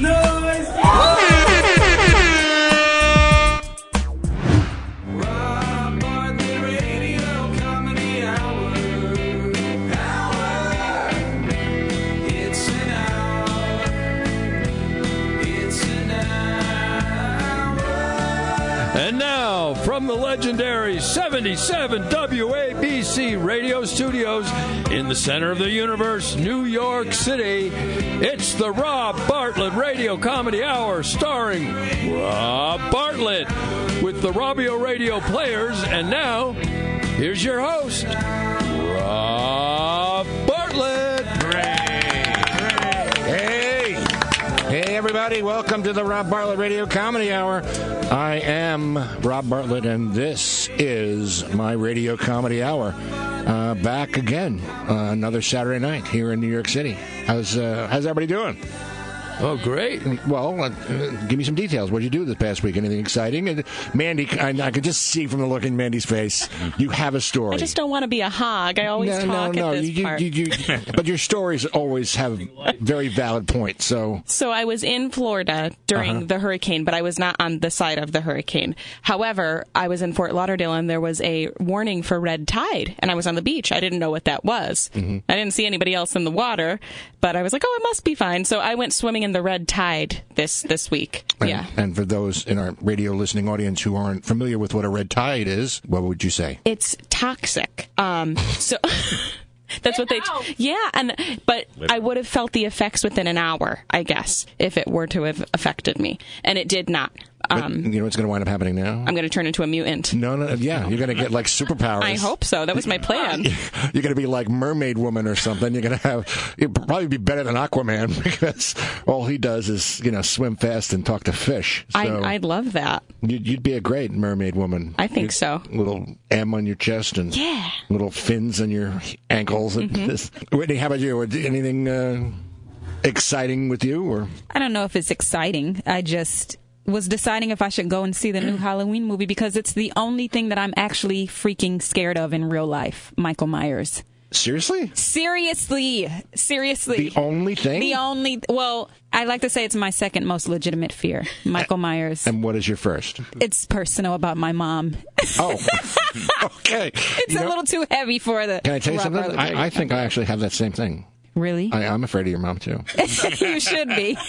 noise. 77 WABC radio studios in the center of the universe, New York City, it's the Rob Bartlett Radio Comedy Hour starring Rob Bartlett with the Robbio Radio Players. And now, here's your host, Rob Bartlett. Hey! Hey, everybody, welcome to the Rob Bartlett Radio Comedy Hour. I am Rob Bartlett, and this is my Radio Comedy Hour. Uh, back again, uh, another Saturday night here in New York City. How's, uh, how's everybody doing? Oh, great. Well, uh, give me some details. What did you do this past week? Anything exciting? And Mandy, I, I could just see from the look in Mandy's face, you have a story. I just don't want to be a hog. I always no, talk no, no. at this you, part. you, you, you, but your stories always have very valid points. So so I was in Florida during Uh-huh. the hurricane, but I was not on the side of the hurricane. However, I was in Fort Lauderdale and there was a warning for red tide, and I was on the beach. I didn't know what that was. Mm-hmm. I didn't see anybody else in the water, but I was like, oh, it must be fine. So I went swimming in the red tide this this week. And, yeah. And for those in our radio listening audience who aren't familiar with what a red tide is, what would you say? it's toxic. Um, so that's what they. yeah, and but I would have felt the effects within an hour, I guess, if it were to have affected me, and it did not. But Um, you know what's going to wind up happening now? I'm going to turn into a mutant. no, no, yeah, you're going to get like superpowers. I hope so. That was my plan. You're going to be like Mermaid Woman or something. You're going to have, you'll probably be better than Aquaman because all he does is, you know, swim fast and talk to fish. So I, I'd love that. you'd, you'd be a great Mermaid Woman. I think You'd- so. Little M on your chest and Yeah. little fins on your ankles. And Mm-hmm. this. Whitney, how about you? Anything uh, exciting with you or? I don't know if it's exciting. I just was deciding if I should go and see the new Halloween movie because it's the only thing that I'm actually freaking scared of in real life. Michael Myers. Seriously? Seriously, seriously. The only thing? The only. Well, I like to say it's my second most legitimate fear. Michael Myers. and what is your first? It's personal about my mom. Oh, okay. It's You a know- little too heavy for the. Can I tell you something? I, I think I actually have that same thing. Really? I, I'm afraid of your mom too. you should be.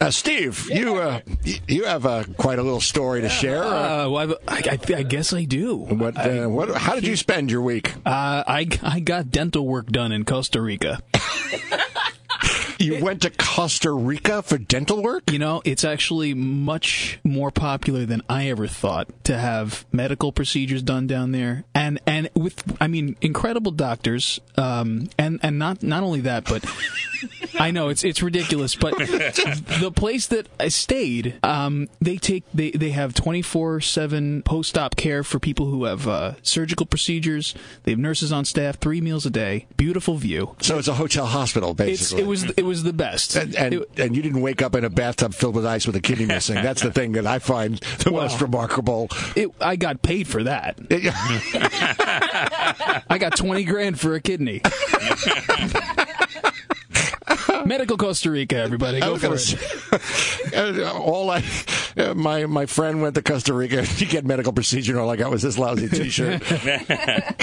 Uh, Steve, you uh, you have uh, quite a little story to share. Uh, Uh, well, I, I, I guess I do. what, uh, what? How did you spend your week? Uh, I, I got dental work done in Costa Rica. You went to Costa Rica for dental work. You know, it's actually much more popular than I ever thought to have medical procedures done down there, and and with I mean incredible doctors, um, and and not not only that, but I know it's it's ridiculous, but the place that I stayed, um, they take they they have twenty four seven post op care for people who have uh, surgical procedures. They have nurses on staff, three meals a day, beautiful view. So it's a hotel hospital, It's basically. it was it was the best. And, and, It- and you didn't wake up in a bathtub filled with ice with a kidney missing. That's the thing that I find the Wow. most remarkable. It, I got paid for that. I got 20 grand for a kidney. Medical Costa Rica, everybody. Go was for it. say, uh, all I, uh, my my friend went to Costa Rica to get medical procedure, and all I got was this lousy T-shirt.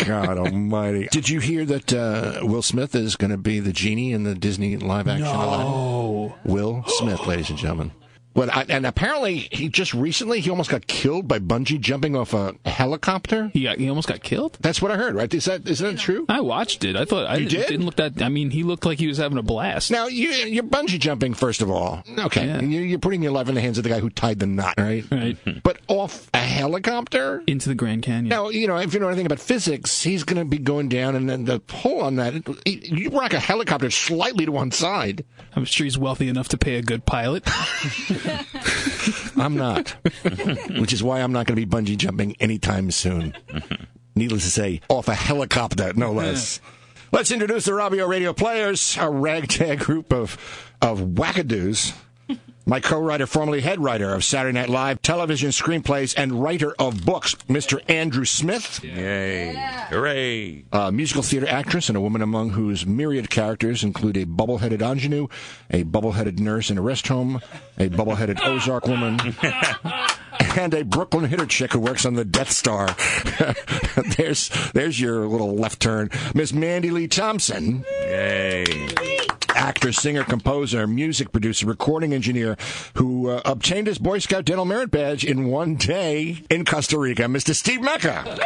God Almighty! Did you hear that uh, Will Smith is going to be the genie in the Disney live action? Aladdin? Oh, Will Smith, ladies and gentlemen. But I, and apparently, he just recently he almost got killed by bungee jumping off a helicopter. he, got, he almost got killed? That's what I heard. Right? Is that is that true? I watched it. I thought I You didn't, did? didn't look that. I mean, he looked like he was having a blast. Now you you're bungee jumping first of all. Okay, Yeah. you're, you're putting your life in the hands of the guy who tied the knot, right? Right. But off a helicopter. Into the Grand Canyon. Now you know if you know anything about physics, he's going to be going down, and then the pull on that. You rock a helicopter slightly to one side. I'm sure he's wealthy enough to pay a good pilot. I'm not, which is why I'm not going to be bungee jumping anytime soon. Needless to say, off a helicopter, no less. Let's introduce the Robbio Radio Players, a ragtag group of of wackadoos. My co-writer, formerly head writer of Saturday Night Live, television screenplays, and writer of books, Mr. Andrew Smith. Yay. Hooray. A musical theater actress and a woman among whose myriad characters include a bubble-headed ingenue, a bubble-headed nurse in a rest home, a bubble-headed Ozark woman, and a Brooklyn hitter chick who works on the Death Star. there's there's your little left turn, Miss Mandy Lee Thompson. Yay. Actor, singer, composer, music producer, recording engineer, who uh, obtained his Boy Scout Dental Merit Badge in one day in Costa Rica, Mr. Steve Mecca.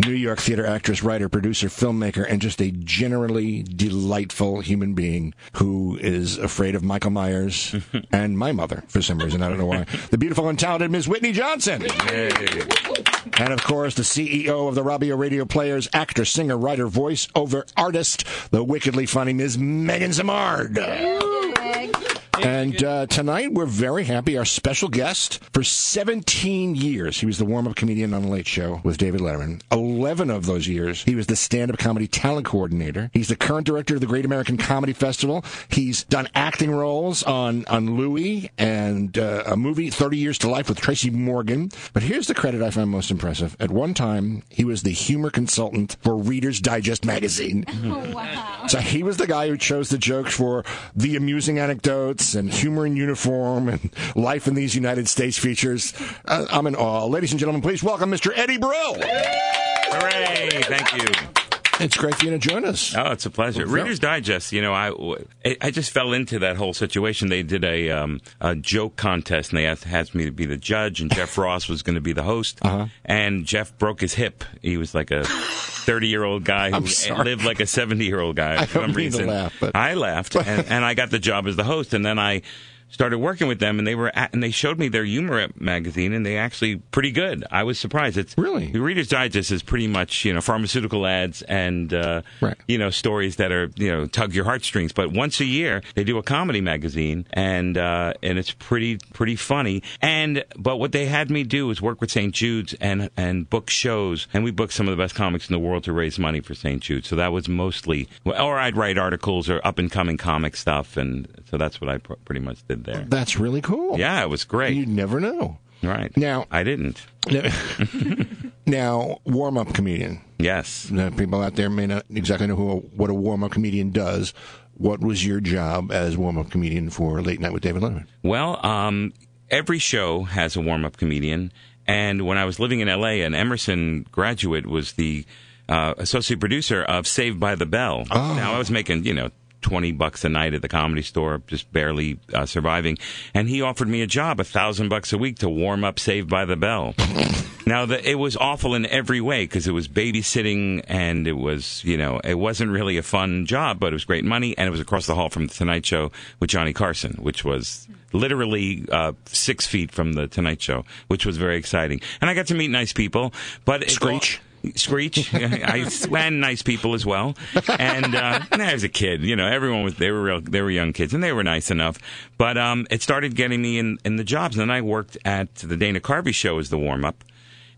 New York theater actress, writer, producer, filmmaker, and just a generally delightful human being who is afraid of Michael Myers and my mother for some reason. I don't know why. The beautiful and talented Ms. Whitney Johnson. And of course, the CEO of the Robbio Radio Players, actor, singer, writer, voice over artist, the wickedly funny Ms. Megan Zamard. And uh, tonight we're very happy. Our special guest for 17 years, he was the warm-up comedian on the Late Show with David Letterman. 11 of those years, he was the stand-up comedy talent coordinator. He's the current director of the Great American Comedy Festival. He's done acting roles on on Louie and uh, a movie 30 Years to Life with Tracy Morgan. But here's the credit I find most impressive. At one time, he was the humor consultant for Reader's Digest magazine. wow. So he was the guy who chose the jokes for the amusing anecdotes and humor in uniform and life in these United States features. Uh, I'm in awe. Ladies and gentlemen, please welcome Mr. Eddie Brill. Hooray. Thank you. It's great for you to join us. Oh, it's a pleasure. Well, Reader's Digest, you know, I, I just fell into that whole situation. They did a, um, a joke contest, and they asked, asked me to be the judge, and Jeff Ross was going to be the host. Uh-huh. And Jeff broke his hip. He was like a 30 year old guy who lived like a 70 year old guy I for some mean to reason. laugh, but- I laughed, and, and I got the job as the host, and then I started working with them and they were at, and they showed me their humor magazine and they actually pretty good. I was surprised. It's Really? the reader's digest is pretty much you know pharmaceutical ads and uh Right. you know stories that are you know tug your heartstrings. But once a year they do a comedy magazine and uh and it's pretty pretty funny. And but what they had me do was work with st jude's and and book shows. And we booked some of the best comics in the world to raise money for st jude so that was mostly or i'd write articles or up and coming comic stuff and so that's what i pr- pretty much did there That's really cool. yeah it was great You never know. right Now- i didn't now, warm-up comedian. yes Now, people out there may not exactly know who, what a warm-up comedian does. What was your job as warm-up comedian for Late Night with David Letterman? Well, um, every show has a warm up comedian. And when I was living in LA, an Emerson graduate was the uh, associate producer of Saved by the Bell. Now, I was making, you know, 20 bucks a night at the comedy store, just barely uh, surviving. And he offered me a job, a thousand bucks a week to warm up Saved by the Bell. Now, the, it was awful in every way because it was babysitting and it was, you know, it wasn't really a fun job, but it was great money. And it was across the hall from The Tonight Show with Johnny Carson, which was literally uh, six feet from The Tonight Show, which was very exciting. And I got to meet nice people. But Screech? Screech, I and nice people as well. And uh, and I was a kid, you know. Everyone was they were real, they were young kids, and they were nice enough. But um, it started getting me in in the jobs. And then I worked at the Dana Carvey show as the warm up.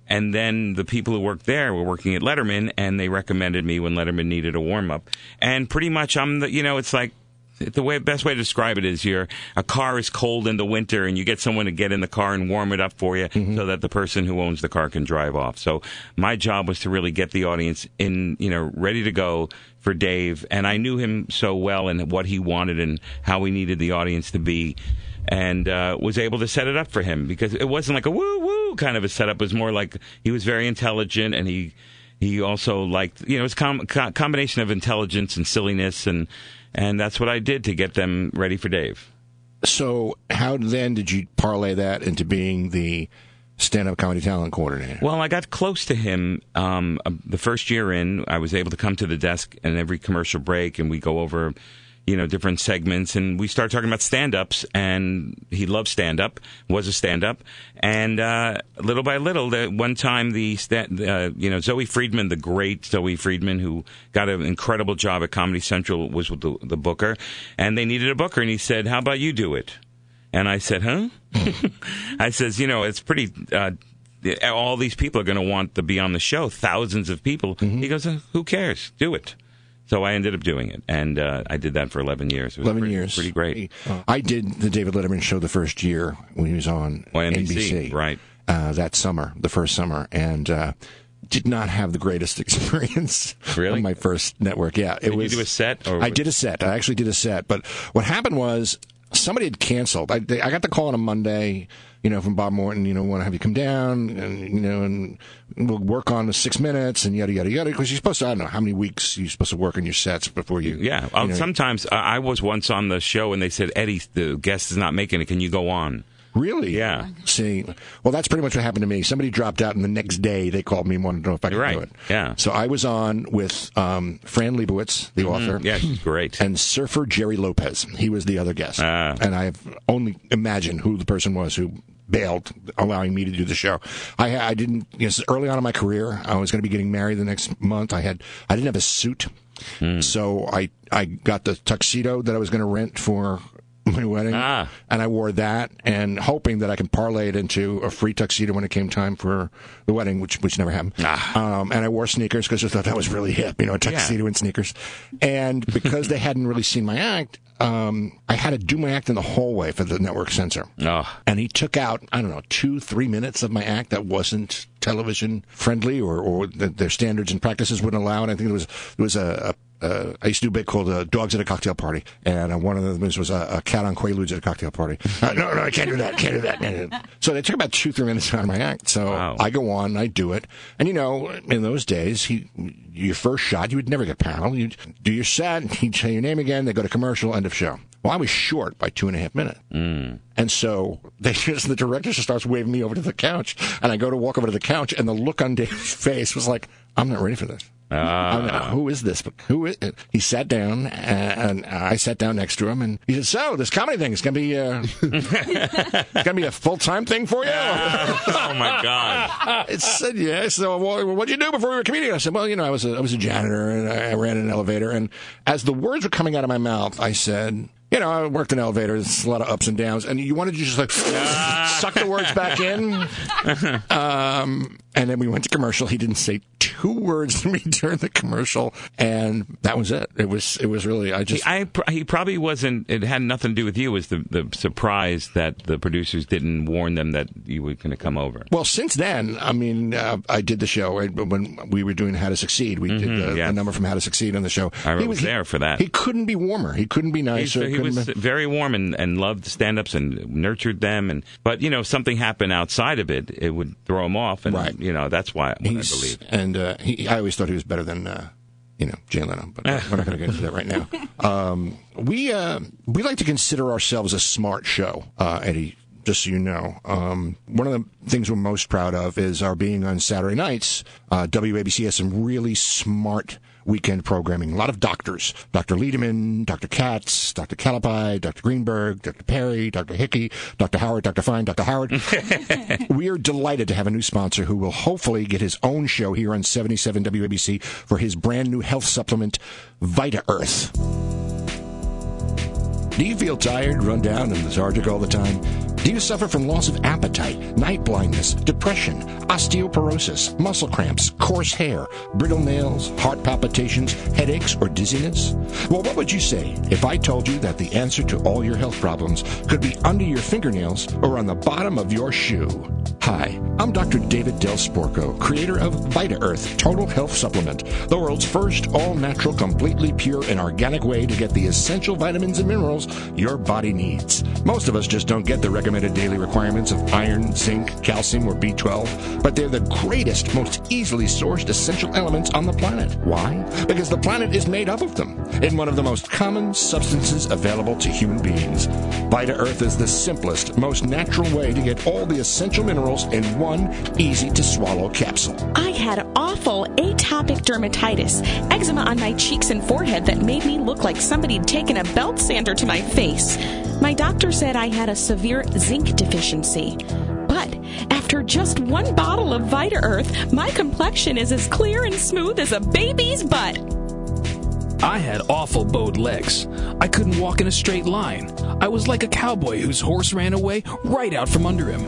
And then the people who worked there were working at Letterman, and they recommended me when Letterman needed a warm up. And pretty much, I'm the you know, it's like the way best way to describe it is your a car is cold in the winter and you get someone to get in the car and warm it up for you so that the person who owns the car can drive off. So my job was to really get the audience in, you know, ready to go for Dave and I knew him so well and what he wanted and how he needed the audience to be and uh, was able to set it up for him because it wasn't like a woo woo kind of a setup. It was more like he was very intelligent and he he also liked you know it's a com- co- combination of intelligence and silliness and and that's what I did to get them ready for Dave. So, how then did you parlay that into being the stand-up comedy talent coordinator? Well, I got close to him um, uh, the first year in. I was able to come to the desk in every commercial break, and we go over, you know, different segments, and we start talking about stand-ups. And he loved stand-up, was a stand-up, and uh, little by little, the, one time the uh, you know Zoe Friedman, the great Zoe Friedman, who got an incredible job at Comedy Central, was with the, the booker, and they needed a booker, and he said, "How about you do it?" And I said, "Huh?" I says, "You know, it's pretty." Uh, all these people are going to want to be on the show. Thousands of people. He goes, "Uh, "Who cares? Do it." So I ended up doing it, and uh, I did that for 11 years. It was 11 pretty, years. Pretty great. I did the David Letterman show the first year when he was on On NBC, right. Uh, that summer, the first summer, and uh, did not have the greatest experience Really? on my first network. Yeah, it Did was. you do a set? Or I did a set. I actually did a set. But what happened was somebody had canceled. I, they, I got the call on a Monday, you know, from Bob Morton, you know, want to have you come down and, you know, and we'll work on the six minutes and yada, yada, yada. Because you're supposed to, I don't know, how many weeks you're supposed to work on your sets before you. Yeah. you Uh, know- sometimes I I was once on the show, and they said, Eddie, the guest is not making it. Can you go on? Really? Yeah. See, well, that's pretty much what happened to me. Somebody dropped out, and the next day they called me and wanted to know if I could Right. do it. Yeah. So I was on with um, Fran Lebowitz, the author. Yeah, great. And surfer Gerry Lopez. He was the other guest. Ah. And I've only imagined who the person was who bailed, allowing me to do the show. I, I didn't, you know, early on in my career, I was going to be getting married the next month. I had, I didn't have a suit. Hmm. So I, I got the tuxedo that I was going to rent for my wedding. Ah. And I wore that and hoping that I can parlay it into a free tuxedo when it came time for the wedding, which, which never happened. Ah. Um, and I wore sneakers because I thought that was really hip, you know, a tuxedo and sneakers. And because they hadn't really seen my act, um, I had to do my act in the hallway for the network censor. Oh. And he took out, I don't know, two, three minutes of my act that wasn't television friendly or, or the, their standards and practices wouldn't allow it. I think there was, there was a, a uh, I used to do a bit called uh, Dogs at a Cocktail Party, and uh, one of the them was a, a cat on Quaaludes at a cocktail party. Uh, no, no, I can't do that. Can't do that. Can't do that. So they took about two, three minutes out of my act. So Wow. I go on, I do it, and you know, in those days, he, your first shot, you would never get panel. You do your set, he'd say your name again, they go to commercial, end of show. Well, I was short by two and a half minutes. And so they just, the director just starts waving me over to the couch, and I go to walk over to the couch, and the look on Dave's face was like, I'm not ready for this. Uh, I'm who is this? Who is it? He sat down, uh, and I sat down next to him, and he said, "So this comedy thing is gonna be uh, it's gonna be a full time thing for you." Uh, oh my God. I said, "Yeah." So, well, what did you do before you were a comedian? I said, "Well, you know, I was a, I was a janitor, and I ran an elevator." And as the words were coming out of my mouth, I said. You know, I worked in elevators, a lot of ups and downs, and you wanted to just like suck the words back in. Um, and then we went to commercial. He didn't say two words to me during the commercial, and that was it. It was it was really I He, just I, he probably wasn't. It had nothing to do with you. It was the the surprise that the producers didn't warn them that you were going to come over. well since then. I mean, uh, I did the show I- when we were doing How to Succeed. We did the, Mm-hmm, yeah. the number from How to Succeed on the show. I He was there for that. He couldn't be warmer. He couldn't be nicer. he was very warm and, and loved stand-ups and nurtured them. And but you know, if something happened outside of it, it would throw him off. And Right. you know, that's why I believe. And uh, he, I always thought he was better than uh, you know Jay Leno, but we're not going to get into that right now. Um, we uh, we like to consider ourselves a smart show, uh, Eddie. Just so you know, um, one of the things we're most proud of is our being on Saturday nights. Uh, WABC has some really smart weekend programming. A lot of doctors. Dr. Liederman, Dr. Katz, Dr. Calapai, Dr. Greenberg, Dr. Perry, Dr. Hickey, Dr. Howard, Dr. Fine, Dr. Howard. we are delighted to have a new sponsor who will hopefully get his own show here on 77 WABC for his brand new health supplement, Vita Earth. Do you feel tired, run down, and lethargic all the time? Do you suffer from loss of appetite, night blindness, depression, osteoporosis, muscle cramps, coarse hair, brittle nails, heart palpitations, headaches, or dizziness? Well, what would you say if I told you that the answer to all your health problems could be under your fingernails or on the bottom of your shoe? Hi, I'm Dr. David Del Sporco, creator of Vita Earth Total Health Supplement, the world's first all natural, completely pure, and organic way to get the essential vitamins and minerals your body needs. Most of us just don't get the recommended daily requirements of iron, zinc, calcium, or B12, but they're the greatest, most easily sourced essential elements on the planet. Why? Because the planet is made up of them, in one of the most common substances available to human beings. Vita Earth is the simplest, most natural way to get all the essential minerals in one easy to swallow capsule. I had awful atopic dermatitis, eczema on my cheeks and forehead that made me look like somebody'd taken a belt sander to my face. My doctor said I had a severe zinc deficiency. But after just one bottle of Vita Earth, my complexion is as clear and smooth as a baby's butt. I had awful bowed legs. I couldn't walk in a straight line. I was like a cowboy whose horse ran away right out from under him.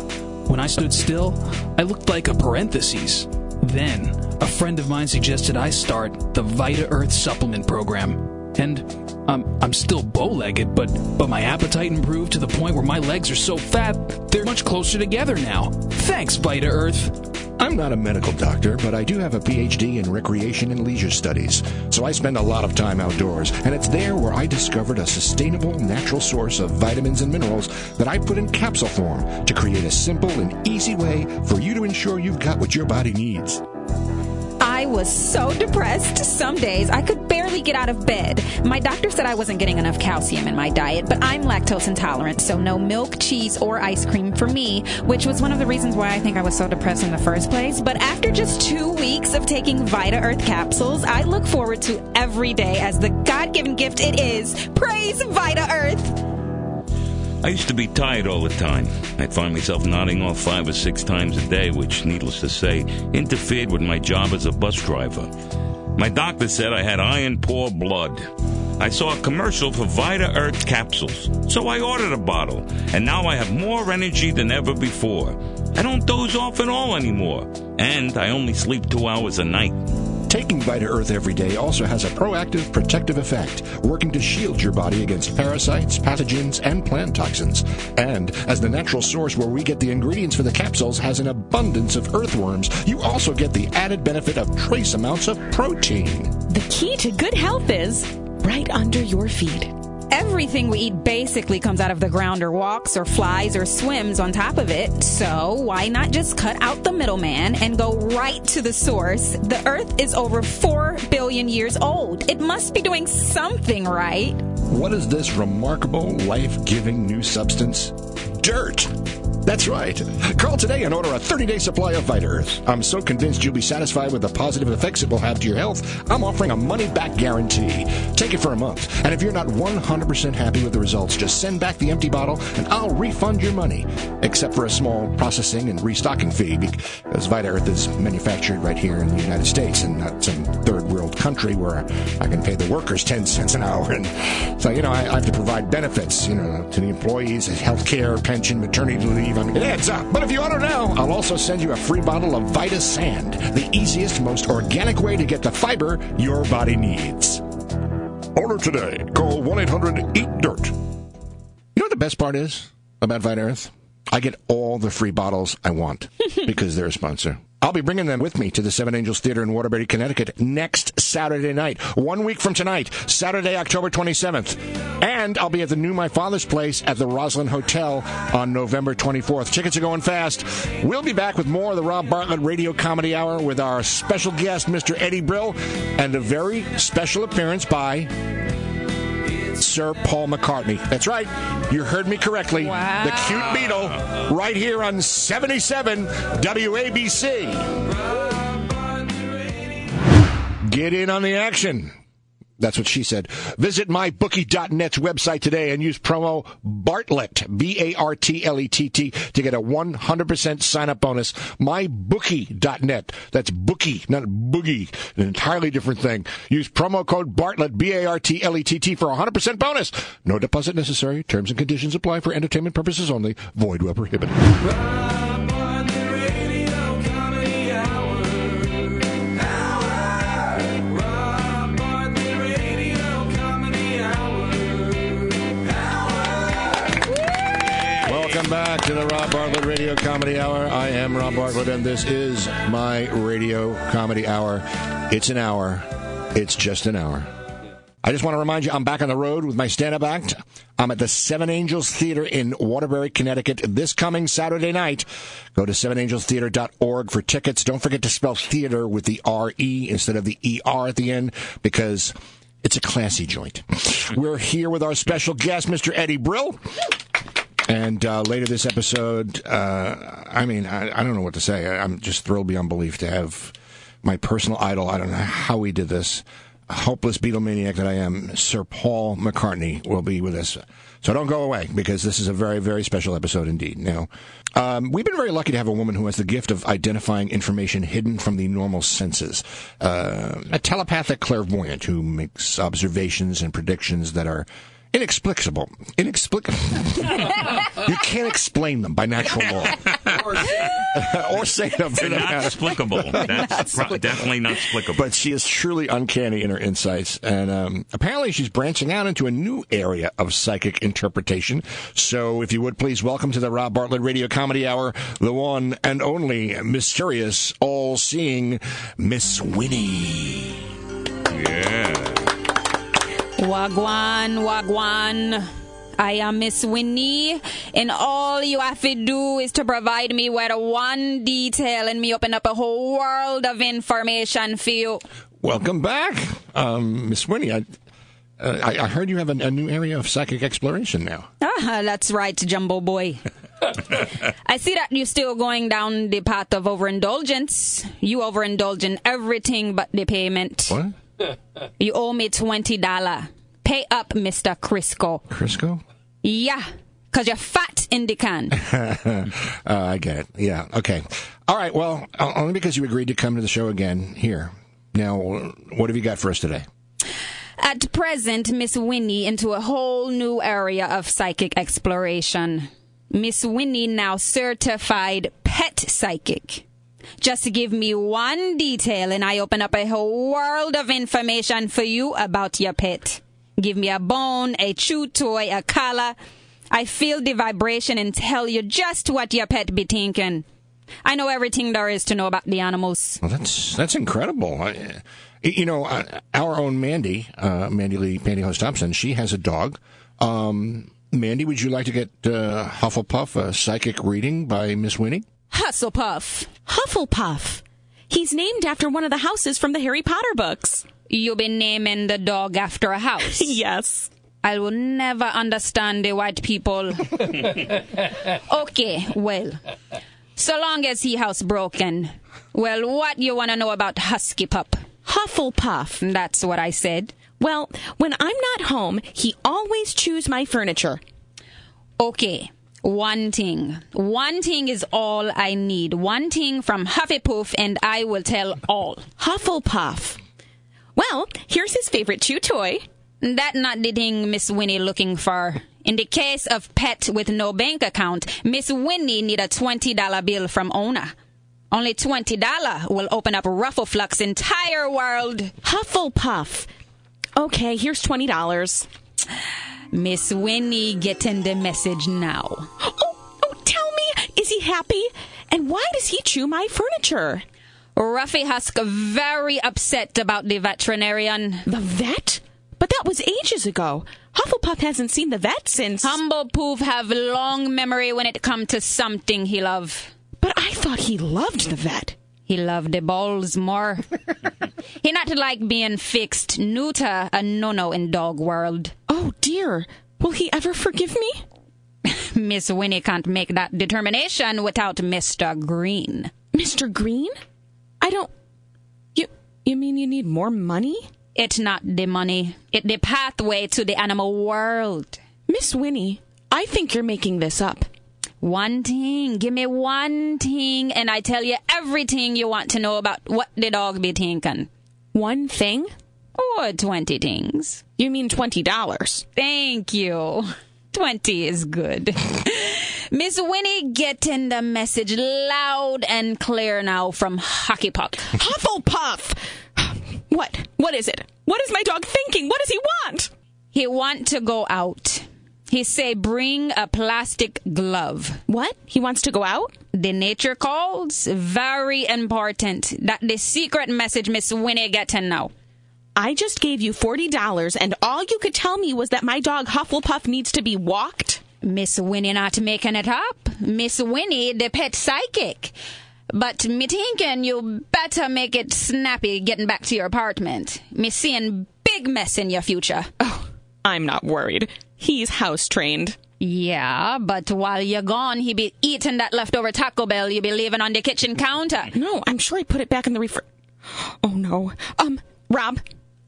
When I stood still, I looked like a parenthesis. Then a friend of mine suggested I start the Vita Earth supplement program. And I'm, I'm still bow legged, but, but my appetite improved to the point where my legs are so fat, they're much closer together now. Thanks, Vita Earth. I'm not a medical doctor, but I do have a PhD in recreation and leisure studies, so I spend a lot of time outdoors, and it's there where I discovered a sustainable, natural source of vitamins and minerals that I put in capsule form to create a simple and easy way for you to ensure you've got what your body needs. I was so depressed. Some days I could barely get out of bed. My doctor said I wasn't getting enough calcium in my diet, but I'm lactose intolerant, so no milk, cheese, or ice cream for me, which was one of the reasons why I think I was so depressed in the first place. But after just two weeks of taking Vita Earth capsules, I look forward to every day as the God given gift it is. Praise Vita Earth! I used to be tired all the time. I'd find myself nodding off five or six times a day, which, needless to say, interfered with my job as a bus driver. My doctor said I had iron poor blood. I saw a commercial for Vita Earth capsules, so I ordered a bottle, and now I have more energy than ever before. I don't doze off at all anymore, and I only sleep two hours a night. Taking Vita Earth every day also has a proactive protective effect, working to shield your body against parasites, pathogens, and plant toxins. And as the natural source where we get the ingredients for the capsules has an abundance of earthworms, you also get the added benefit of trace amounts of protein. The key to good health is right under your feet. Everything we eat basically comes out of the ground or walks or flies or swims on top of it. So why not just cut out the middleman and go right to the source? The earth is over 4 billion years old. It must be doing something right. What is this remarkable, life giving new substance? Dirt! That's right. Call today and order a 30 day supply of Vita Earth. I'm so convinced you'll be satisfied with the positive effects it will have to your health, I'm offering a money back guarantee. Take it for a month, and if you're not 100% happy with the results, just send back the empty bottle and I'll refund your money, except for a small processing and restocking fee because Vita Earth is manufactured right here in the United States and not some third world country where I can pay the workers 10 cents an hour. And so, you know, I, I have to provide benefits, you know, to the employees, health care, pension, maternity leave. It adds up. But if you order now, I'll also send you a free bottle of Vita Sand, the easiest, most organic way to get the fiber your body needs. Order today. Call 1 800 Eat Dirt. You know what the best part is about Vita Earth? I get all the free bottles I want because they're a sponsor. I'll be bringing them with me to the Seven Angels Theater in Waterbury, Connecticut next Saturday night, one week from tonight, Saturday, October 27th. And I'll be at the new My Father's Place at the Roslyn Hotel on November 24th. Tickets are going fast. We'll be back with more of the Rob Bartlett Radio Comedy Hour with our special guest, Mr. Eddie Brill, and a very special appearance by Sir Paul McCartney. That's right. You heard me correctly. Wow. The cute Beatle, right here on 77 WABC. Get in on the action. That's what she said. Visit mybookie.net's website today and use promo Bartlett, B-A-R-T-L-E-T-T, to get a 100% sign up bonus. Mybookie.net. That's bookie, not boogie. An entirely different thing. Use promo code Bartlett, B-A-R-T-L-E-T-T for a 100% bonus. No deposit necessary. Terms and conditions apply for entertainment purposes only. Void where prohibited. To the Rob Bartlett Radio Comedy Hour. I am Rob Bartlett, and this is my Radio Comedy Hour. It's an hour. It's just an hour. I just want to remind you, I'm back on the road with my stand-up act. I'm at the Seven Angels Theater in Waterbury, Connecticut this coming Saturday night. Go to sevenangelstheater.org for tickets. Don't forget to spell theater with the R-E instead of the E-R at the end because it's a classy joint. We're here with our special guest, Mr. Eddie Brill. And uh, later this episode, uh, I mean, I, I don't know what to say. I, I'm just thrilled beyond belief to have my personal idol. I don't know how he did this. Hopeless Beatlemaniac that I am, Sir Paul McCartney will be with us. So don't go away because this is a very, very special episode indeed. Now, um, we've been very lucky to have a woman who has the gift of identifying information hidden from the normal senses. Uh, a telepathic clairvoyant who makes observations and predictions that are inexplicable. Inexplicable. you can't explain them by natural law. or say them. They're not explicable. That's pro- definitely not explicable. But she is truly uncanny in her insights. And um, apparently she's branching out into a new area of psychic interpretation. So if you would please welcome to the Rob Bartlett Radio Comedy Hour, the one and only mysterious, all seeing Miss Winnie. yeah. Wagwan, wagwan. I am Miss Winnie, and all you have to do is to provide me with one detail, and me open up a whole world of information for you. Welcome back, um, Miss Winnie. I, uh, I, I heard you have a, a new area of psychic exploration now. Ah, that's right, Jumbo Boy. I see that you're still going down the path of overindulgence. You overindulge in everything but the payment. What? You owe me twenty dollar. Pay up, Mister Crisco. Crisco? Yeah, cause you're fat in the can. Uh, I get it. Yeah. Okay. All right. Well, only because you agreed to come to the show again. Here. Now, what have you got for us today? At present, Miss Winnie into a whole new area of psychic exploration. Miss Winnie now certified pet psychic. Just give me one detail and I open up a whole world of information for you about your pet. Give me a bone, a chew toy, a collar. I feel the vibration and tell you just what your pet be thinking. I know everything there is to know about the animals. Well, that's that's incredible. I, you know, our own Mandy, uh, Mandy Lee Pantyhose Thompson, she has a dog. Um, Mandy, would you like to get uh, Hufflepuff a psychic reading by Miss Winnie? Hufflepuff. Hufflepuff. He's named after one of the houses from the Harry Potter books. You be naming the dog after a house. Yes. I will never understand the white people. okay, well, so long as he housebroken. Well, what you want to know about Husky Pup? Hufflepuff. That's what I said. Well, when I'm not home, he always chews my furniture. Okay, one thing. One thing is all I need. One thing from Hufflepuff, and I will tell all. Hufflepuff. Well, here's his favorite chew toy. That not the thing Miss Winnie looking for. In the case of pet with no bank account, Miss Winnie need a $20 bill from owner. Only $20 will open up Ruffleflux's entire world. Hufflepuff. Okay, here's $20. Miss Winnie getting the message now. Oh, oh, tell me, is he happy? And why does he chew my furniture? Ruffy Husk very upset about the veterinarian. The vet? But that was ages ago. Hufflepuff hasn't seen the vet since. Humble Poof have long memory when it come to something he love. but I thought he loved the vet. He loved the balls more. he not like being fixed, neuter, a no-no in dog world. Oh dear. Will he ever forgive me? Miss Winnie can't make that determination without Mr. Green. Mr. Green? I don't. You you mean you need more money? It's not the money. It's the pathway to the animal world. Miss Winnie, I think you're making this up. One thing, give me one thing, and I tell you everything you want to know about what the dog be thinking. One thing? Or twenty things. You mean $20. Thank you. Twenty is good. Miss Winnie getting the message loud and clear now from Hockey Puck. Hufflepuff! What? What is it? What is my dog thinking? What does he want? He want to go out. He say bring a plastic glove. What? He wants to go out? The nature calls very important. That the secret message Miss Winnie getting now. I just gave you $40 and all you could tell me was that my dog Hufflepuff needs to be walked? Miss Winnie not making it up. Miss Winnie, the pet psychic. But me thinking you better make it snappy getting back to your apartment. Me seeing big mess in your future. Oh, I'm not worried. He's house trained. Yeah, but while you're gone, he be eating that leftover Taco Bell you be leaving on the kitchen counter. No, I'm sure I put it back in the refri. Oh no. Um, Rob,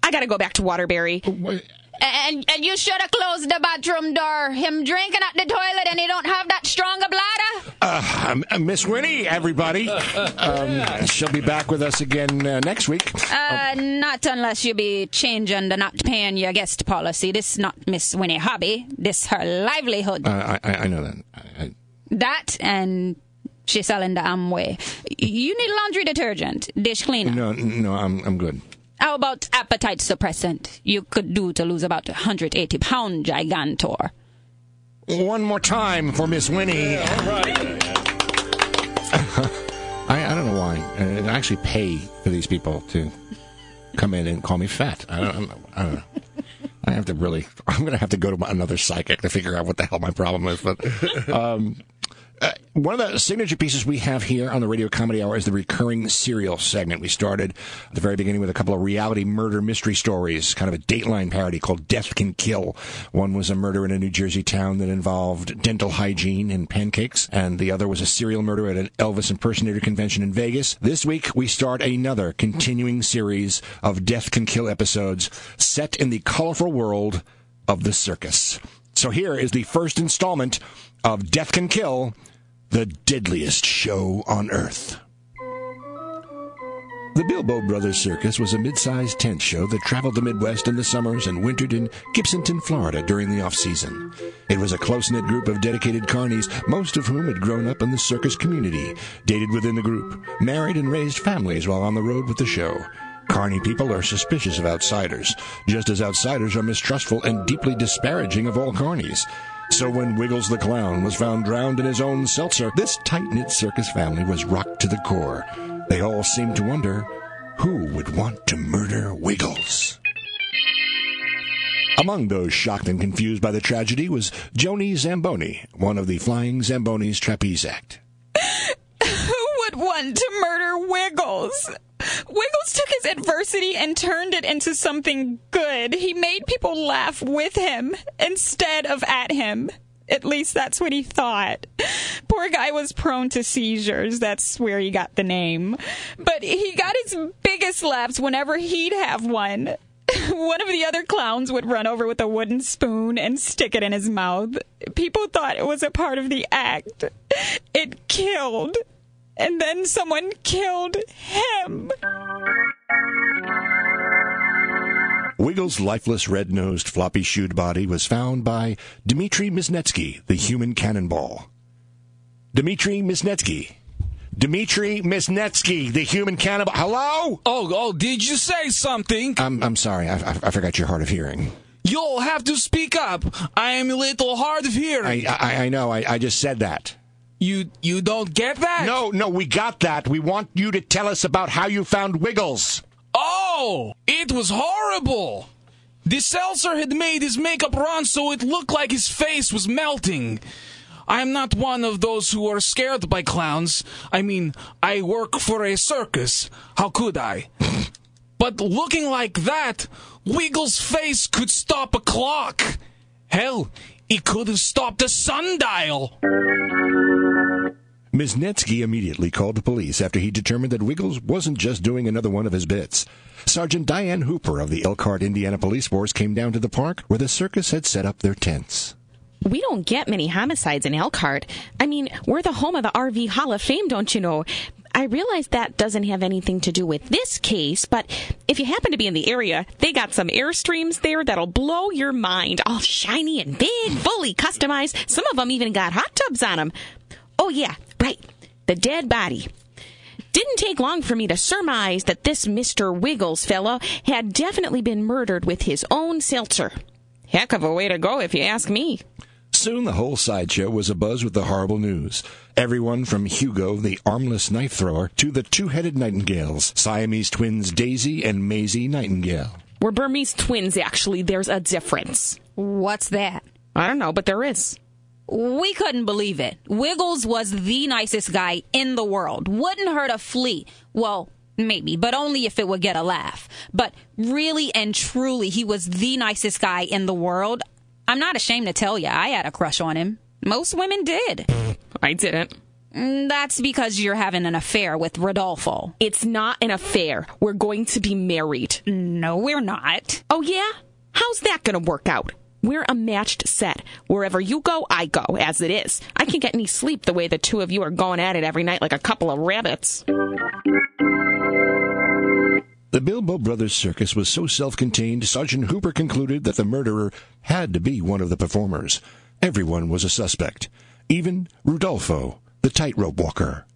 I gotta go back to Waterbury. Wait, And and you should have closed the bathroom door. Him drinking at the toilet and he don't have that stronger bladder. Uh, um, uh, Miss Winnie, everybody. Um, she'll be back with us again uh, next week. Uh, not unless you be changing the not paying your guest policy. This not Miss Winnie hobby. This her livelihood. Uh, I, I know that. I, that and she selling the Amway. You need laundry detergent, dish cleaner. no, no, I'm I'm good. How about appetite suppressant? You could do to lose about 180 pound gigantor. One more time for Miss Winnie. I, I don't know why. Uh, I actually pay for these people to come in and call me fat. I don't, I don't know. I have to really. I'm going to have to go to another psychic to figure out what the hell my problem is. But um, uh, one of the signature pieces we have here on the Radio Comedy Hour is the recurring serial segment. We started at the very beginning with a couple of reality murder mystery stories, kind of a Dateline parody called Death Can Kill. One was a murder in a New Jersey town that involved dental hygiene and pancakes, and the other was a serial murder at an Elvis impersonator convention in Vegas. This week, we start another continuing series of Death Can Kill episodes set in the colorful world of the circus. So here is the first installment of Death Can Kill, the deadliest show on earth. The Bilbo Brothers Circus was a mid-sized tent show that traveled the Midwest in the summers and wintered in Gibsonton, Florida during the off-season. It was a close-knit group of dedicated carnies, most of whom had grown up in the circus community, dated within the group, married and raised families while on the road with the show. Carney people are suspicious of outsiders, just as outsiders are mistrustful and deeply disparaging of all carnies. So when Wiggles the Clown was found drowned in his own seltzer, this tight-knit circus family was rocked to the core. They all seemed to wonder, who would want to murder Wiggles? Among those shocked and confused by the tragedy was Joni Zamboni, one of the Flying Zambonis Trapeze Act. Who would want to murder Wiggles? Wiggles took his adversity and turned it into something good. He made people laugh with him instead of at him. At least that's what he thought. Poor guy was prone to seizures. That's where he got the name. But he got his biggest laughs whenever he'd have one. One of the other clowns would run over with a wooden spoon and stick it in his mouth. People thought it was a part of the act. It killed. And then someone killed him. Wiggles' lifeless, red-nosed, floppy-shoed body was found by Dmitry Misnetsky, the human cannonball. Dmitry Misnetsky. Dmitry Misnetsky, the human cannonball. Hello? Oh, oh, did you say something? I'm, I'm sorry. I, I, I forgot your hard of hearing. You'll have to speak up. I am a little hard of hearing. I, I, I know. I, I just said that. You, you don't get that? No, no, we got that. We want you to tell us about how you found Wiggles. Oh, it was horrible. The seltzer had made his makeup run so it looked like his face was melting. I am not one of those who are scared by clowns. I mean, I work for a circus. How could I? but looking like that, Wiggles' face could stop a clock. Hell, it could have stopped a sundial. Misnetsky immediately called the police after he determined that Wiggles wasn't just doing another one of his bits. Sergeant Diane Hooper of the Elkhart, Indiana Police Force came down to the park where the circus had set up their tents. We don't get many homicides in Elkhart. I mean, we're the home of the RV Hall of Fame, don't you know? I realize that doesn't have anything to do with this case, but if you happen to be in the area, they got some Airstreams there that'll blow your mind. All shiny and big, fully customized. Some of them even got hot tubs on them. Oh, yeah, right. The dead body. Didn't take long for me to surmise that this Mr. Wiggles fellow had definitely been murdered with his own seltzer. Heck of a way to go, if you ask me. Soon the whole sideshow was abuzz with the horrible news. Everyone from Hugo, the armless knife thrower, to the two-headed nightingales, Siamese twins Daisy and Maisie Nightingale. We're Burmese twins, actually. There's a difference. What's that? I don't know, but there is. We couldn't believe it. Wiggles was the nicest guy in the world. Wouldn't hurt a flea. Well, maybe, but only if it would get a laugh. But really and truly, he was the nicest guy in the world. I'm not ashamed to tell you, I had a crush on him. Most women did. I didn't. Mm, That's because you're having an affair with Rodolfo. It's not an affair. We're going to be married. No, we're not. Oh, yeah? How's that going to work out? We're a matched set. Wherever you go, I go, as it is. I can't get any sleep the way the two of you are going at it every night like a couple of rabbits. The Bilbo Brothers Circus was so self contained, Sergeant Hooper concluded that the murderer had to be one of the performers. Everyone was a suspect, even Rodolfo, the tightrope walker.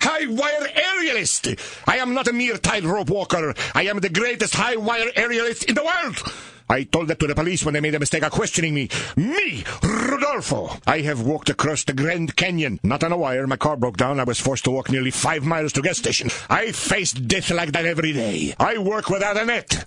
High wire aerialist! I am not a mere tightrope walker. I am the greatest high wire aerialist in the world! I told that to the police when they made a mistake of questioning me. Me, Rodolfo! I have walked across the Grand Canyon. Not on a wire. My car broke down. I was forced to walk nearly five miles to gas station. I face death like that every day. I work without a net.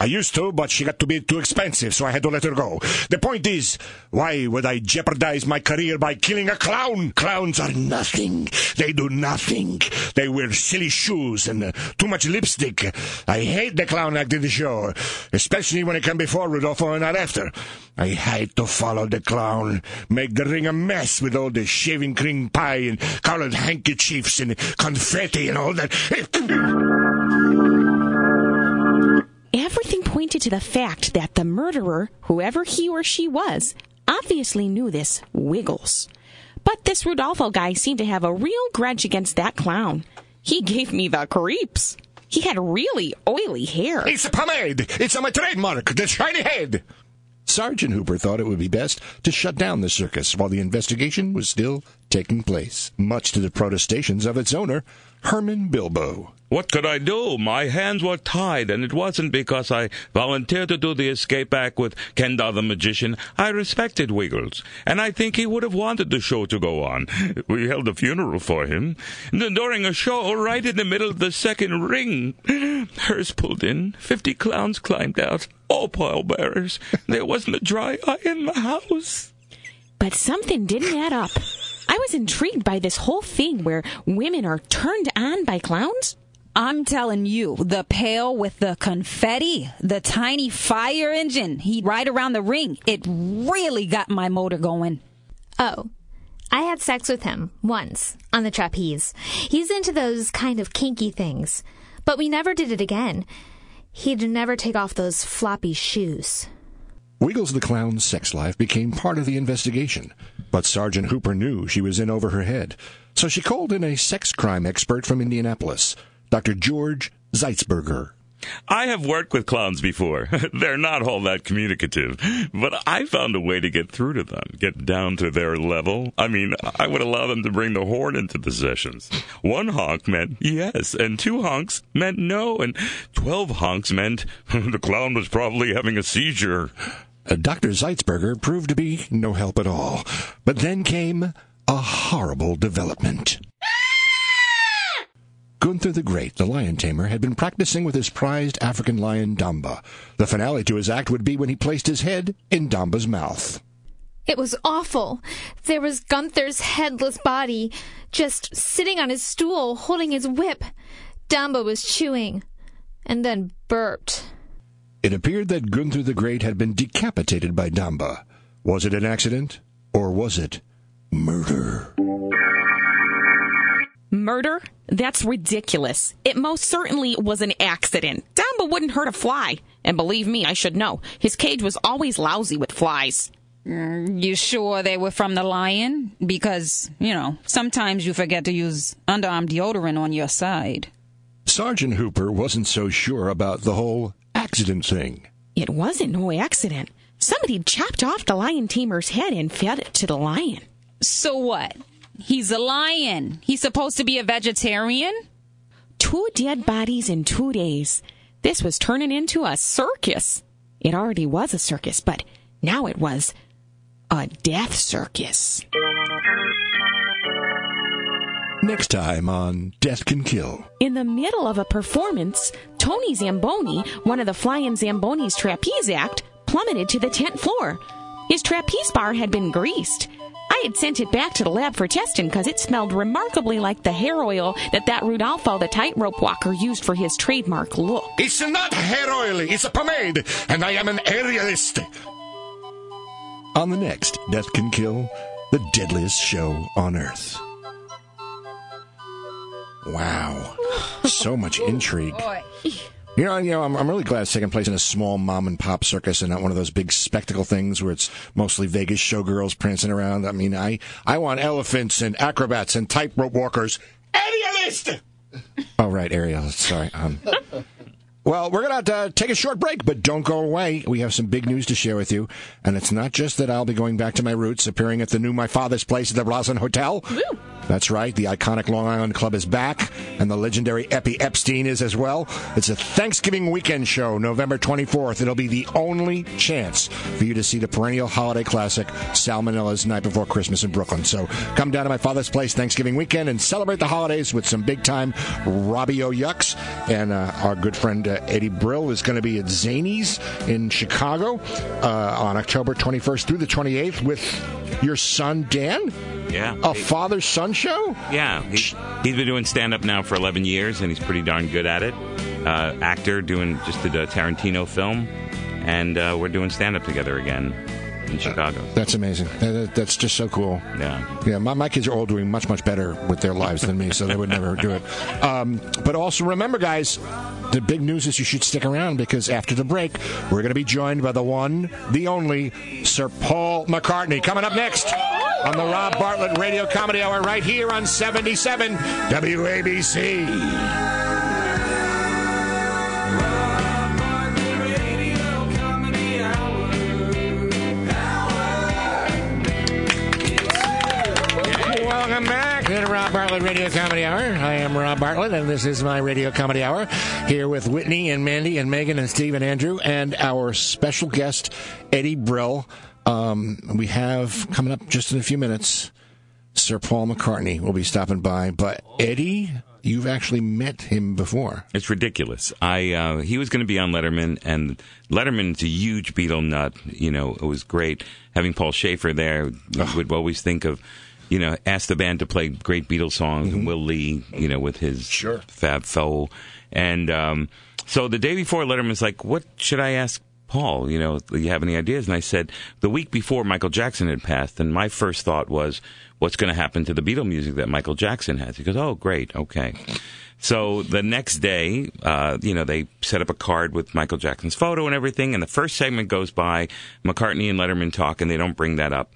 I used to, but she got to be too expensive, so I had to let her go. The point is, why would I jeopardize my career by killing a clown? Clowns are nothing. They do nothing. They wear silly shoes and uh, too much lipstick. I hate the clown act in the show, especially when it come before Rodolfo and not after. I hate to follow the clown, make the ring a mess with all the shaving cream pie and colored handkerchiefs and confetti and all that. pointed to the fact that the murderer, whoever he or she was, obviously knew this Wiggles. But this Rodolfo guy seemed to have a real grudge against that clown. He gave me the creeps. He had really oily hair. It's a pomade. It's on my trademark, the shiny head. Sergeant Hooper thought it would be best to shut down the circus while the investigation was still taking place, much to the protestations of its owner, Herman Bilbo. What could I do? My hands were tied, and it wasn't because I volunteered to do the escape act with Kendall the magician. I respected Wiggles, and I think he would have wanted the show to go on. We held a funeral for him. And then during a show, right in the middle of the second ring, hearse pulled in. Fifty clowns climbed out, all pallbearers. There wasn't a dry eye in the house. But something didn't add up. I was intrigued by this whole thing where women are turned on by clowns. I'm telling you, the pail with the confetti, the tiny fire engine he'd ride around the ring, it really got my motor going. Oh, I had sex with him once on the trapeze. He's into those kind of kinky things, but we never did it again. He'd never take off those floppy shoes. Wiggles the Clown's sex life became part of the investigation, but Sergeant Hooper knew she was in over her head, so she called in a sex crime expert from Indianapolis, Dr. George Zeitzberger. I have worked with clowns before. They're not all that communicative, but I found a way to get through to them, get down to their level. I mean, I would allow them to bring the horn into the sessions. One honk meant yes, and two honks meant no, and twelve honks meant the clown was probably having a seizure. Uh, Dr. Zeitzberger proved to be no help at all, but then came a horrible development. Gunther the Great, the lion tamer, had been practicing with his prized African lion Damba. The finale to his act would be when he placed his head in Damba's mouth. It was awful. There was Gunther's headless body, just sitting on his stool, holding his whip. Damba was chewing, and then burped. It appeared that Gunther the Great had been decapitated by Damba. Was it an accident, or was it murder? Murder? That's ridiculous. It most certainly was an accident. Damba wouldn't hurt a fly. And believe me, I should know. His cage was always lousy with flies. Mm, You sure they were from the lion? Because, you know, sometimes you forget to use underarm deodorant on your side. Sergeant Hooper wasn't so sure about the whole accident thing. It wasn't no accident. Somebody chopped off the lion tamer's head and fed it to the lion. So what? He's a lion. He's supposed to be a vegetarian? Two dead bodies in two days. This was turning into a circus. It already was a circus, but now it was a death circus. Next time on Death Can Kill. In the middle of a performance, Tony Zamboni, one of the Flying Zamboni's trapeze act, plummeted to the tent floor. His trapeze bar had been greased. I had sent it back to the lab for testing because it smelled remarkably like the hair oil that that Rodolfo the tightrope walker used for his trademark look. It's not hair oil, it's a pomade, and I am an aerialist. On the next Death Can Kill, the deadliest show on Earth. Wow. So much intrigue. You know, you know, I'm, I'm really glad it's taking place in a small mom and pop circus and not one of those big spectacle things where it's mostly Vegas showgirls prancing around. I mean, I, I want elephants and acrobats and tightrope walkers. Aerialist! oh, right, aerialist. Sorry. Um, well, we're going to to take a short break, but don't go away. We have some big news to share with you. And it's not just that I'll be going back to my roots, appearing at the new My Father's Place at the Roslyn Hotel. That's right. The iconic Long Island Club is back, and the legendary Eppy Epstein is as well. It's a Thanksgiving weekend show, November 24th. It'll be the only chance for you to see the perennial holiday classic, Salmonella's Night Before Christmas in Brooklyn. So come down to My Father's Place Thanksgiving weekend and celebrate the holidays with some big time Robbie O. Yucks. And uh, our good friend uh, Eddie Brill is going to be at Zanies in Chicago uh, on October 21st through the 28th with your son, Dan. Yeah. A father son show? Yeah, he, he's been doing stand up now for 11 years, and he's pretty darn good at it. Uh, actor, doing just did a Tarantino film, and uh, we're doing stand up together again in Chicago. That's amazing. That- that- that's just so cool. Yeah. Yeah, my, my kids are all doing much, much better with their lives than me, so they would never do it. Um, but also remember, guys, the big news is you should stick around because after the break, we're going to be joined by the one, the only, Sir Paul McCartney. Coming up next on the Rob Bartlett Radio Comedy Hour right here on 77 WABC. Rob Bartlett Radio Comedy Hour. I am Rob Bartlett, and this is my Radio Comedy Hour here with Whitney and Mandy and Megan and Steve and Andrew and our special guest, Eddie Brill. Um, we have coming up just in a few minutes, Sir Paul McCartney will be stopping by. But Eddie, you've actually met him before. It's ridiculous. I uh, he was going to be on Letterman, and Letterman's a huge Beatle nut. You know, it was great having Paul Shaffer there. Would always think of, you know, ask the band to play great Beatles songs, and Will Lee, you know, with his Fab Four, and um, so the day before Letterman's like, "What should I ask?" Paul, you know, do you have any ideas? And I said, the week before Michael Jackson had passed, and my first thought was, what's going to happen to the Beatle music that Michael Jackson has? He goes, oh, great, okay. So the next day, uh, you know, they set up a card with Michael Jackson's photo and everything, and the first segment goes by, McCartney and Letterman talk, and they don't bring that up.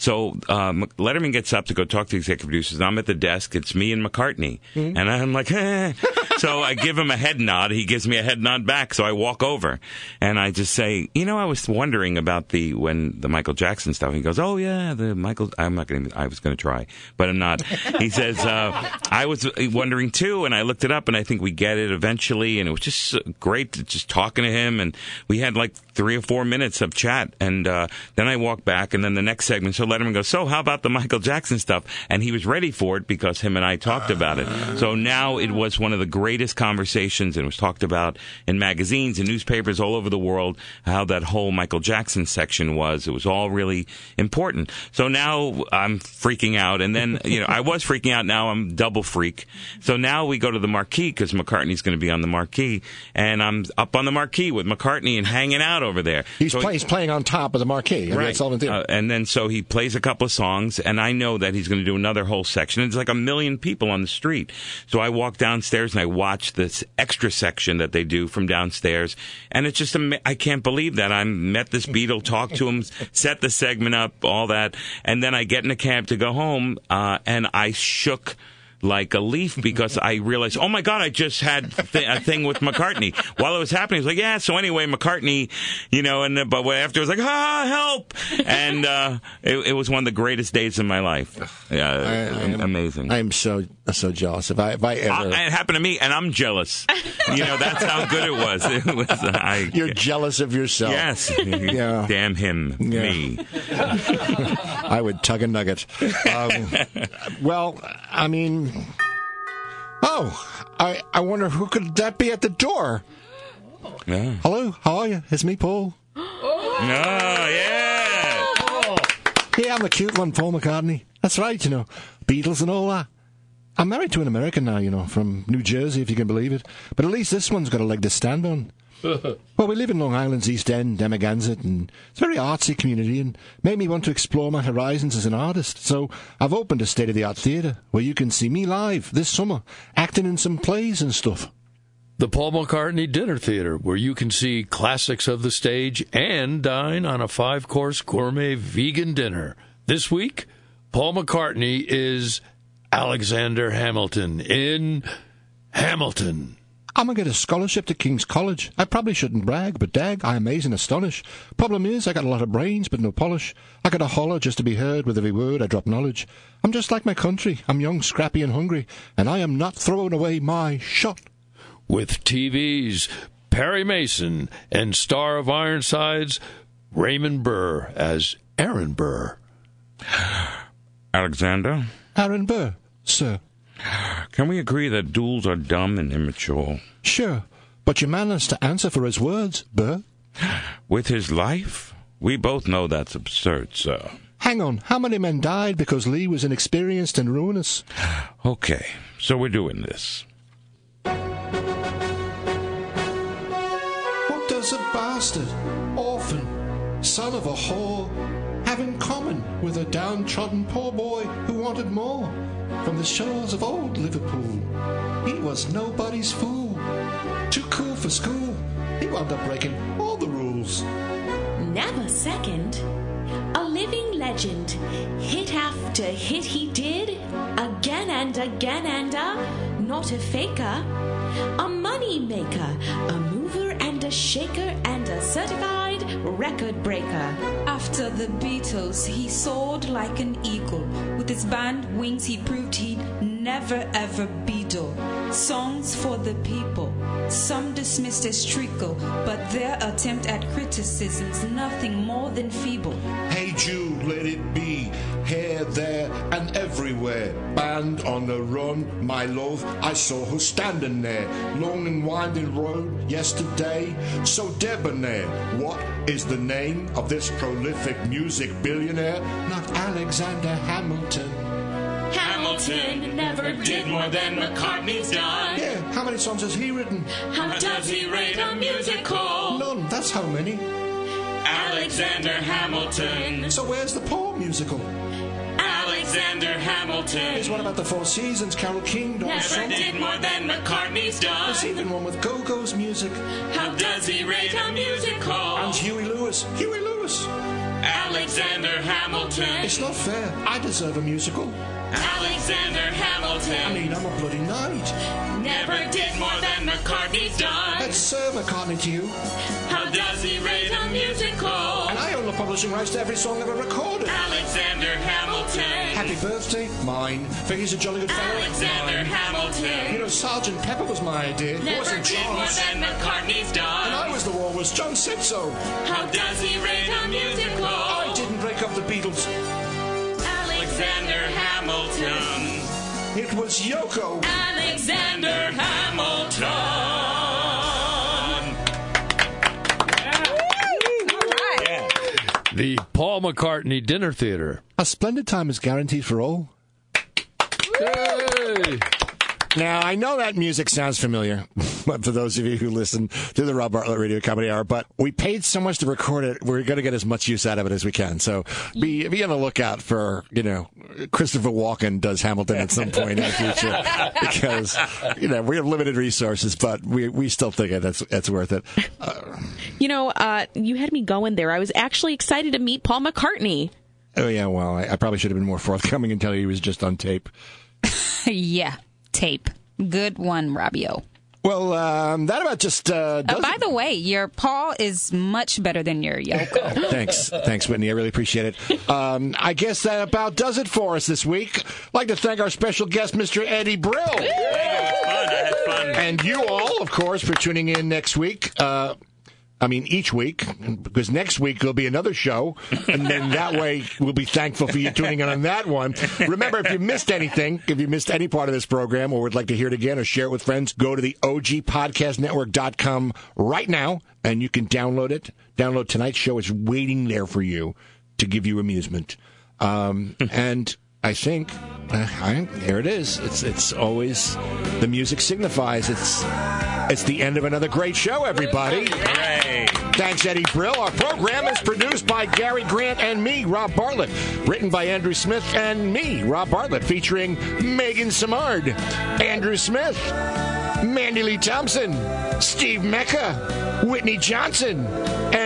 So um, Letterman gets up to go talk to the executive producers. and I'm at the desk. It's me and McCartney, and I'm like, eh. so I give him a head nod. He gives me a head nod back. So I walk over, and I just say, you know, I was wondering about the when the Michael Jackson stuff. He goes, oh yeah, the Michael. I'm not going to. I was going to try, but I'm not. He says, uh, I was wondering too, and I looked it up, and I think we get it eventually, and it was just great to just talking to him, and we had like three or four minutes of chat, and uh, then I walked back, and then the next segment, so Letterman goes, so how about the Michael Jackson stuff? And he was ready for it because him and I talked about it. So now it was one of the greatest conversations, and it was talked about in magazines and newspapers all over the world. How that whole Michael Jackson section was, it was all really important. So now I'm freaking out, and then you know I was freaking out. Now I'm double freak. So now we go to the marquee because McCartney's going to be on the marquee, and I'm up on the marquee with McCartney and hanging out over there. He's, So- play, he's playing on top of the marquee. I mean, it's theater. uh, and then so he plays a couple of songs, and I know that he's going to do another whole section. It's like a million people on the street. So I walk downstairs and I watch this extra section that they do from downstairs, and it's just ama- I can't believe that I met this Beatle, talked to him, set the segment up, all that, and then I get in a cab to go home, uh, and I shook like a leaf because I realized, oh my God, I just had th- a thing with McCartney. While it was happening, I was like, yeah, so anyway, McCartney, you know, and uh, but after it was like, ah, help. And uh, it, it was one of the greatest days in my life. Yeah, amazing. I'm so so jealous. If I if I ever Uh, it happened to me, and I'm jealous. You know, that's how good it was. It was I, you're jealous of yourself. yes. Yeah. Damn him, Yeah. me. I would tug a nugget. Um, well, I mean, oh, I I wonder who could that be at the door. Yeah. Hello, how are you? It's me, Paul. Oh, yeah. Yeah, I'm the cute one, Paul McCartney. That's right, you know, Beatles and all that. I'm married to an American now, you know, from New Jersey, if you can believe it. But at least this one's got a leg to stand on. well, we live in Long Island's East End, Amagansett, and it's a very artsy community and made me want to explore my horizons as an artist. So I've opened a state-of-the-art theatre where you can see me live this summer, acting in some plays and stuff. the Paul McCartney Dinner Theater, where you can see classics of the stage and dine on a five course gourmet vegan dinner. This week, Paul McCartney is Alexander Hamilton in Hamilton. I'm gonna get a scholarship to King's College. I probably shouldn't brag, but dag, I amaze and astonish. Problem is, I got a lot of brains, but no polish. I gotta holler just to be heard with every word I drop knowledge. I'm just like my country. I'm young, scrappy, and hungry, and I am not throwing away my shot. With TV's Perry Mason and star of Ironsides, Raymond Burr as Aaron Burr. Alexander, Aaron Burr, sir. Can we agree that duels are dumb and immature? Sure, but your man has to answer for his words, Burr. With his life? We both know that's absurd, sir. Hang on, how many men died because Lee was inexperienced and ruinous? Okay, so we're doing this. What does a bastard, orphan, son of a whore, have in common with a downtrodden poor boy who wanted more from the shores of old Liverpool? He was nobody's fool, too cool for school. He wound up breaking all the rules. Never second. A living legend. Hit after hit he did. Again and again and a. Not a faker. A money maker. A mover and a shaker and a certified record breaker. After the Beatles, he soared like an eagle. With his band wings, he proved he'd never ever be dull. Songs for the people. Some dismissed as treacle, but their attempt at criticism's nothing more than feeble. Hey Jude, let it be. Here, there, and everywhere. Band on the run, my love. I saw her standing there. Long and winding road yesterday. So debonair. What is the name of this prolific music billionaire? Not Alexander Hamilton. Hamilton never did more than McCartney's done. Yeah, how many songs has he written? How does he rate a musical? None, that's how many. Alexander Hamilton. So where's the Paul musical? Alexander Hamilton. There's one about the Four Seasons, Carol King, Don Never Summer. did more than McCartney's done. There's even one with Go-Go's music. How does he rate a musical? And Huey Lewis. Huey Lewis. Alexander Hamilton. It's not fair. I deserve a musical. Alexander Hamilton. I mean, I'm a bloody knight. Never did more than McCartney's done. Let's serve McCartney to you. How does he rate a musical? And I own the publishing rights to every song ever recorded. Alexander Hamilton. Happy birthday, mine. Figures a jolly good fellow, Alexander mine. You know, Sergeant Pepper was my idea. It Never wasn't did more than McCartney's done. And I was the walrus. John said so. How does he rate a I didn't break up the Beatles. Alexander Hamilton. It was Yoko. Alexander Hamilton. The Paul McCartney Dinner Theater. A splendid time is guaranteed for all. Now, I know that music sounds familiar, but for those of you who listen to the Rob Bartlett Radio Comedy Hour, but we paid so much to record it, we're going to get as much use out of it as we can. So be, be on the lookout for, you know, Christopher Walken does Hamilton at some point in the future because, you know, we have limited resources, but we, we still think it, that's, that's worth it. You know, uh, you had me going there. I was actually excited to meet Paul McCartney. Oh, yeah, well, I, I probably should have been more forthcoming and tell you he was just on tape. yeah, tape. Good one, Robbio. Well, um, that about just uh, does Uh, by the way, your Paul is much better than your Yoko. Thanks. Thanks, Whitney. I really appreciate it. Um, I guess that about does it for us this week. I'd like to thank our special guest, Mr. Eddie Brill. fun. I had fun. And you all, of course, for tuning in next week. Uh, I mean, each week, because next week there'll be another show, and then that way we'll be thankful for you tuning in on that one. Remember, if you missed anything, if you missed any part of this program, or would like to hear it again or share it with friends, go to the ogpodcastnetwork.com right now, and you can download it. Download tonight's show. It's waiting there for you to give you amusement. Um, and I think uh, I, there it is. It's it's always the music signifies it's it's the end of another great show. Everybody. Thanks, Eddie Brill. Our program is produced by Gary Grant and me, Rob Bartlett. Written by Andrew Smith and me, Rob Bartlett, featuring Megan Samard, Andrew Smith, Mandy Lee Thompson, Steve Mecca, Whitney Johnson,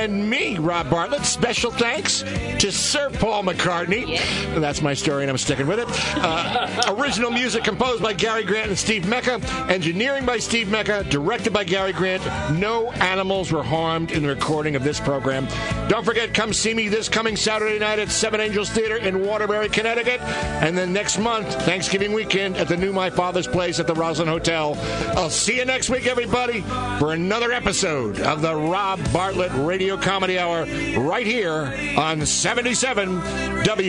and me, Rob Bartlett. Special thanks to Sir Paul McCartney. That's my story, and I'm sticking with it. Uh, original music composed by Gary Grant and Steve Mecca. Engineering by Steve Mecca. Directed by Gary Grant. No animals were harmed in the recording of this program. Don't forget, come see me this coming Saturday night at Seven Angels Theater in Waterbury, Connecticut. And then next month, Thanksgiving weekend, at the new My Father's Place at the Roslyn Hotel. I'll see you next week, everybody, for another episode of the Rob Bartlett Radio Comedy Hour right here on 77 WABC.